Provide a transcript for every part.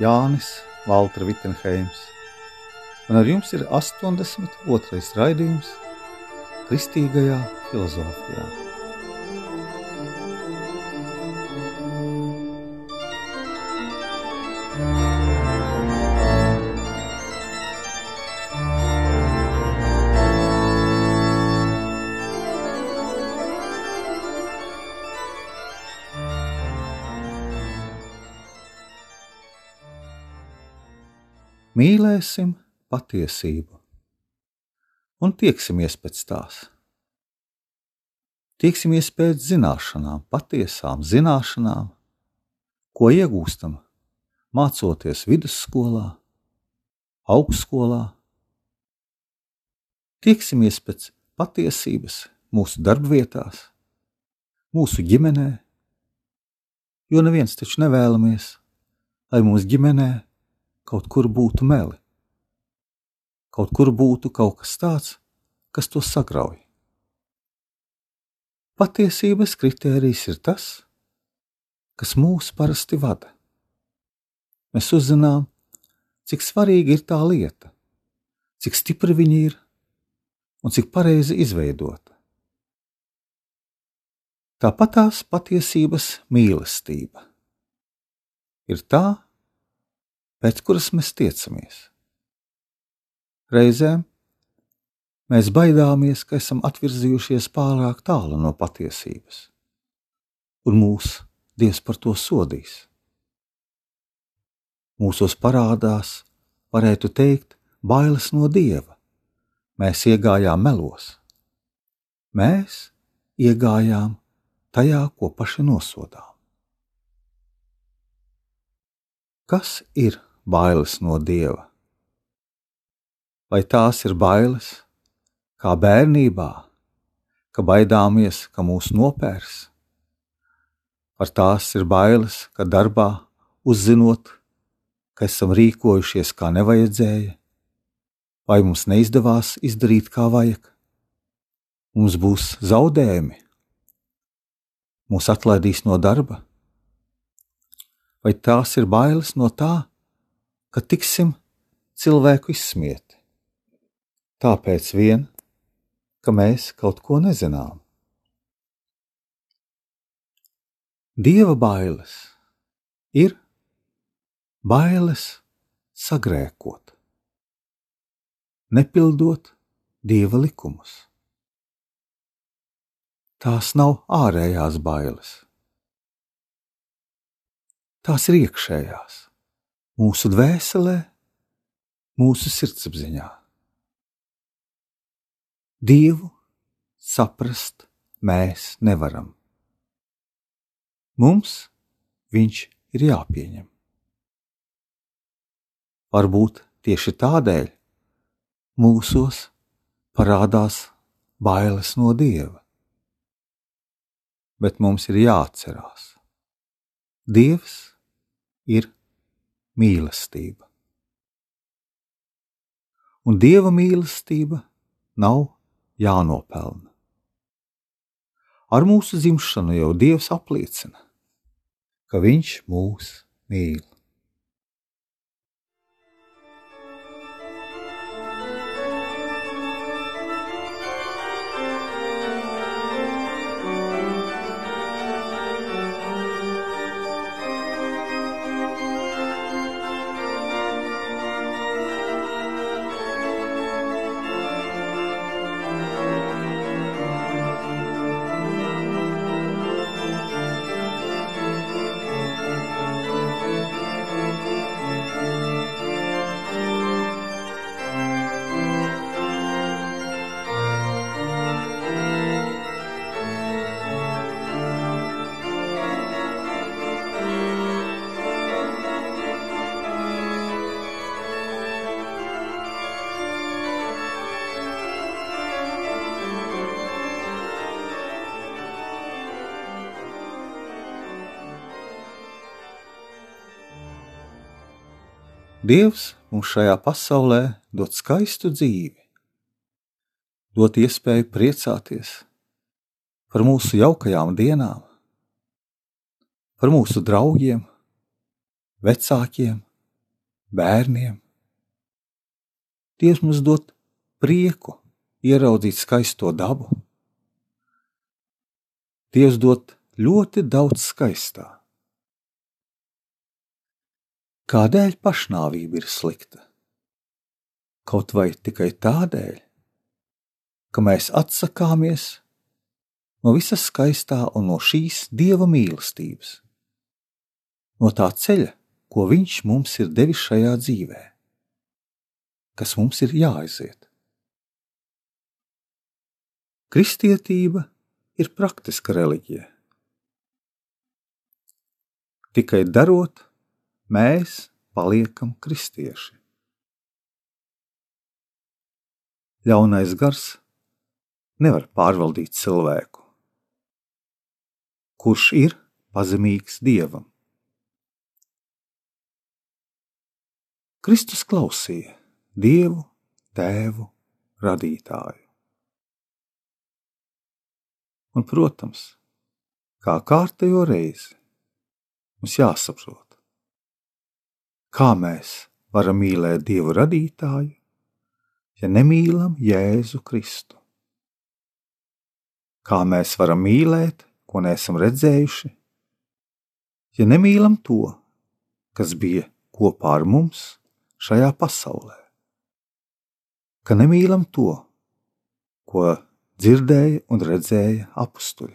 Jānis Valtra Vitsenheims, un ar jums ir 82. raidījums Kristīgajā filozofijā. Mīlēsim patiesību un tieksimies pēc tās. Tieksimies pēc zināšanām, patiesām zināšanām, ko iegūstam mācoties vidusskolā, augstskolā. Tieksimies pēc patiesības mūsu darbvietās, mūsu ģimenē, jo neviens taču nevēlamies, lai mūsu ģimenē kaut kur būtu meli. Kaut kur būtu kaut kas tāds, kas to sagrauj. Patiesības kritērijs ir tas, kas mūs parasti vada. Mēs uzzinām, cik svarīga ir tā lieta, cik stipra viņa ir un cik pareizi izveidota. Tāpat tās patiesības mīlestība ir tā, pēc kuras mēs tiecamies. Reizēm mēs baidāmies, ka esam atvirzījušies pārāk tālu no patiesības, un mūs Dievs par to sodīs. Mūsos parādās, varētu teikt, bailes no Dieva. Mēs iegājām melos. Mēs iegājām tajā, ko paši nosodām. Kas ir bailes no dieva. Vai tās ir bailes, kā bērnībā, ka baidāmies, ka mūs nopērs? Vai tās ir bailes, ka darbā uzzinot, ka esam rīkojušies kā nevajadzēja, vai mums neizdevās izdarīt kā vajag? Mums būs zaudējumi, mūs atlaidīs no darba, vai tās ir bailes no tā, ka tiksim cilvēku izsmieti. Tāpēc vien, ka mēs kaut ko nezinām. Dieva bailes ir bailes sagrēkot, nepildot dieva likumus. Tās nav ārējās bailes, tās ir iekšējās mūsu dvēselē, mūsu sirdsapziņā. Dievu saprast mēs nevaram. Mums viņš ir jāpieņem. Varbūt tieši tādēļ mūsos parādās bailes no Dieva. Bet mums ir jāatcerās, Dievs ir mīlestība. Un dieva mīlestība nav jānopelna. Ar mūsu dzimšanu jau Dievs apliecina, ka Viņš mūs mīl. Dievs mums šajā pasaulē dod skaistu dzīvi, dot iespēju priecāties par mūsu jaukajām dienām, par mūsu draugiem, vecākiem, bērniem. Dievs mums dod prieku ieraudzīt skaisto dabu. Dievs dod ļoti daudz skaistā. Kādēļ pašnāvība ir slikta? Kaut vai tikai tādēļ, ka mēs atsakāmies no visas skaistā un no šīs dieva mīlestības, no tā ceļa, ko viņš mums ir devis šajā dzīvē, kas mums ir jāaiziet. Kristietība ir praktiska reliģija. Tikai darot, mēs paliekam kristieši. Ļaunais gars nevar pārvaldīt cilvēku, kurš ir pazemīgs dievam. Kristus klausīja Dievu, Tēvu, radītāju. Un, protams, kā kārtējo reizi, mums jāsaprot, Kā mēs varam mīlēt Dievu radītāju, ja nemīlam Jēzu Kristu? Kā mēs varam mīlēt, ko neesam redzējuši, ja nemīlam to, kas bija kopā ar mums šajā pasaulē? Ka nemīlam to, ko dzirdēja un redzēja apstuļi.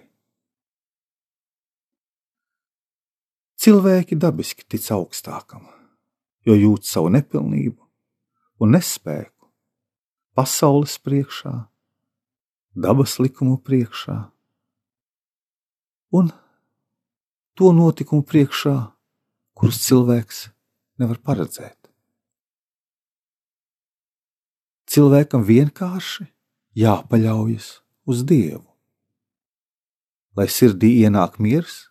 Cilvēki dabiski tic augstākam, jo jūt savu nepilnību un nespēku pasaules priekšā, dabas likumu priekšā un to notikumu priekšā, kurus cilvēks nevar paredzēt. Cilvēkam vienkārši jāpaļaujas uz Dievu, lai sirdī ienāk miers,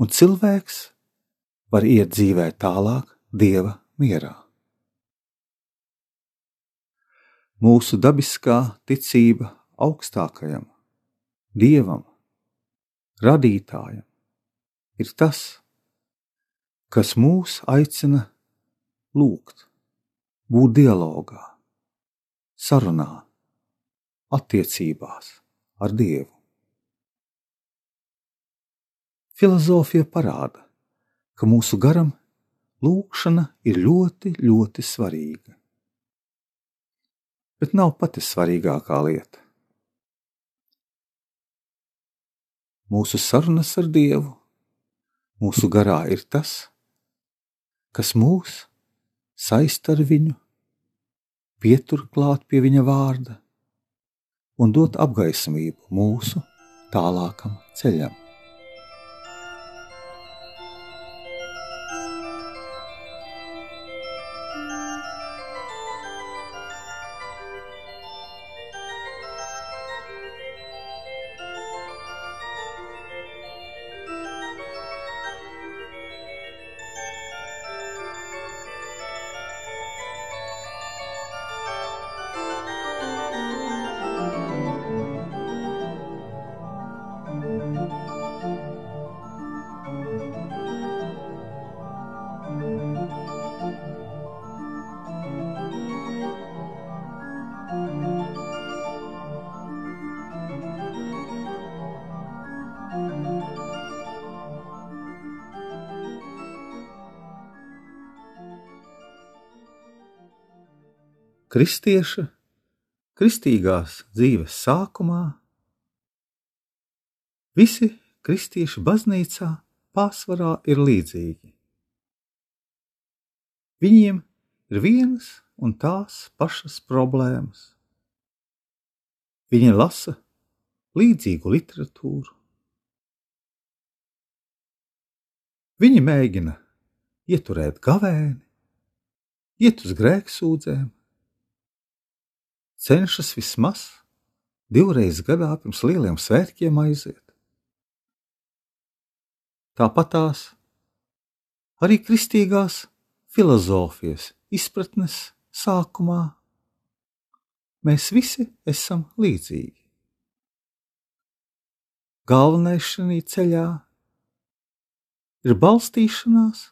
un cilvēks var iet dzīvē tālāk dieva mierā. Mūsu dabiskā ticība augstākajam, dievam, radītājam, ir tas, kas mūs aicina lūgt, būt dialogā, sarunā, attiecībās ar Dievu. Filozofija parāda, ka mūsu garam lūkšana ir ļoti, ļoti svarīga. Bet nav pati svarīgākā lieta. Mūsu sarunas ar Dievu, mūsu garā ir tas, kas mūs saista ar Viņu, pietur klāt pie Viņa vārda un dot apgaismību mūsu tālākam ceļam. Kristieša, kristīgās dzīves sākumā, visi kristieši baznīcā pārsvarā ir līdzīgi. Viņiem ir vienas un tās pašas problēmas. Viņi lasa līdzīgu literatūru. Viņi mēģina ieturēt gavēni, iet uz grēksūdzēm, cenšas vismaz divreiz gadā pirms lieliem svētkiem aiziet. Tāpat tās arī kristīgās filozofijas izpratnes sākumā mēs visi esam līdzīgi. Galvenais šajā ceļā ir balstīšanās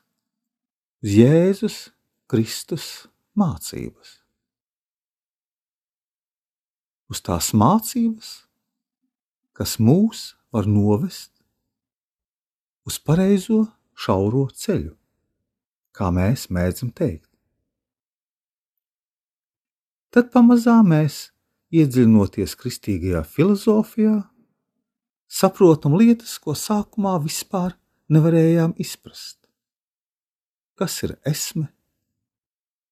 uz Jēzus Kristus mācības. Uz tās mācības, kas mūs var novest uz pareizo šauro ceļu, kā mēs mēdzam teikt. Tad pamazām mēs, iedziļinoties kristīgajā filozofijā, saprotam lietas, ko sākumā vispār nevarējām izprast. Kas ir esme,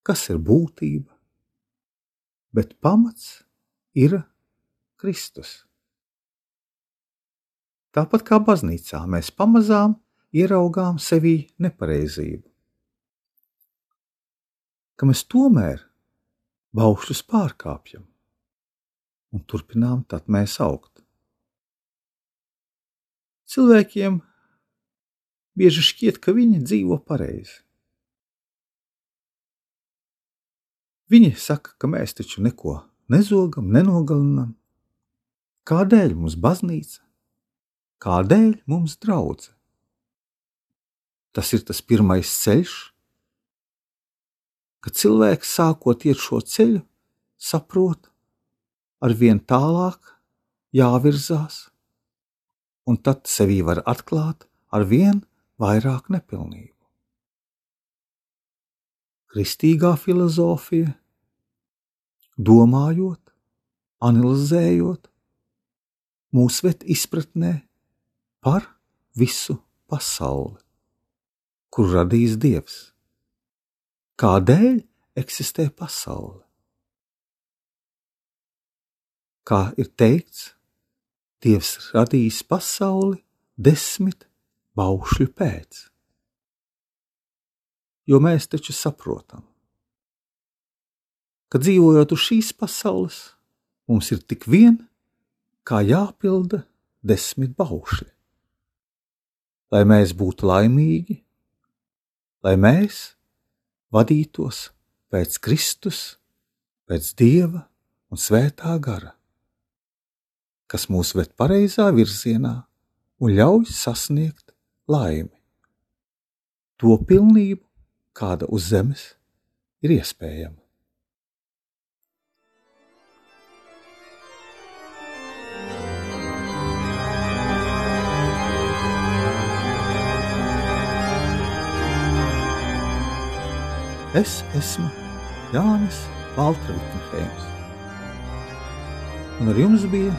kas ir būtība, bet pamats ir Kristus. Tāpat kā baznīcā, mēs pamazām ieraugām sevī nepareizību. Ka mēs tomēr baušļus pārkāpjam un turpinām tad mēs augt. Cilvēkiem bieži šķiet, ka viņi dzīvo pareizi. Viņi saka, ka mēs taču neko nezogam, nenogalinam. Kādēļ mums baznīca? Kādēļ mums draudzē? Tas ir tas pirmais ceļš, kad cilvēks sākot iet šo ceļu, saprot, ar vien tālāk jāvirzās, un tad sevī var atklāt ar vien vairāk nepilnību. Kristīgā filozofija, domājot, analizējot, mūs ved izpratnē par visu pasauli, kur radījis Dievs. Kādēļ eksistē pasaule? Kā ir teikts, Dievs radījis pasauli desmit baušļu pēc. Jo mēs taču saprotam, ka dzīvojot uz šīs pasaules, mums ir tik vien, kā jāpilda desmit baušļi lai mēs būtu laimīgi, lai mēs vadītos pēc Kristus, pēc Dieva un Svētā gara, kas mūs ved pareizā virzienā un ļauj sasniegt laimi, to pilnību, kāda uz zemes ir iespējama. Es esmu Jānis Valtra Vitsenheims. Un ar jums bija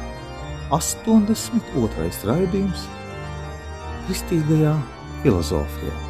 82. raidījums Kristīgajā filozofijā.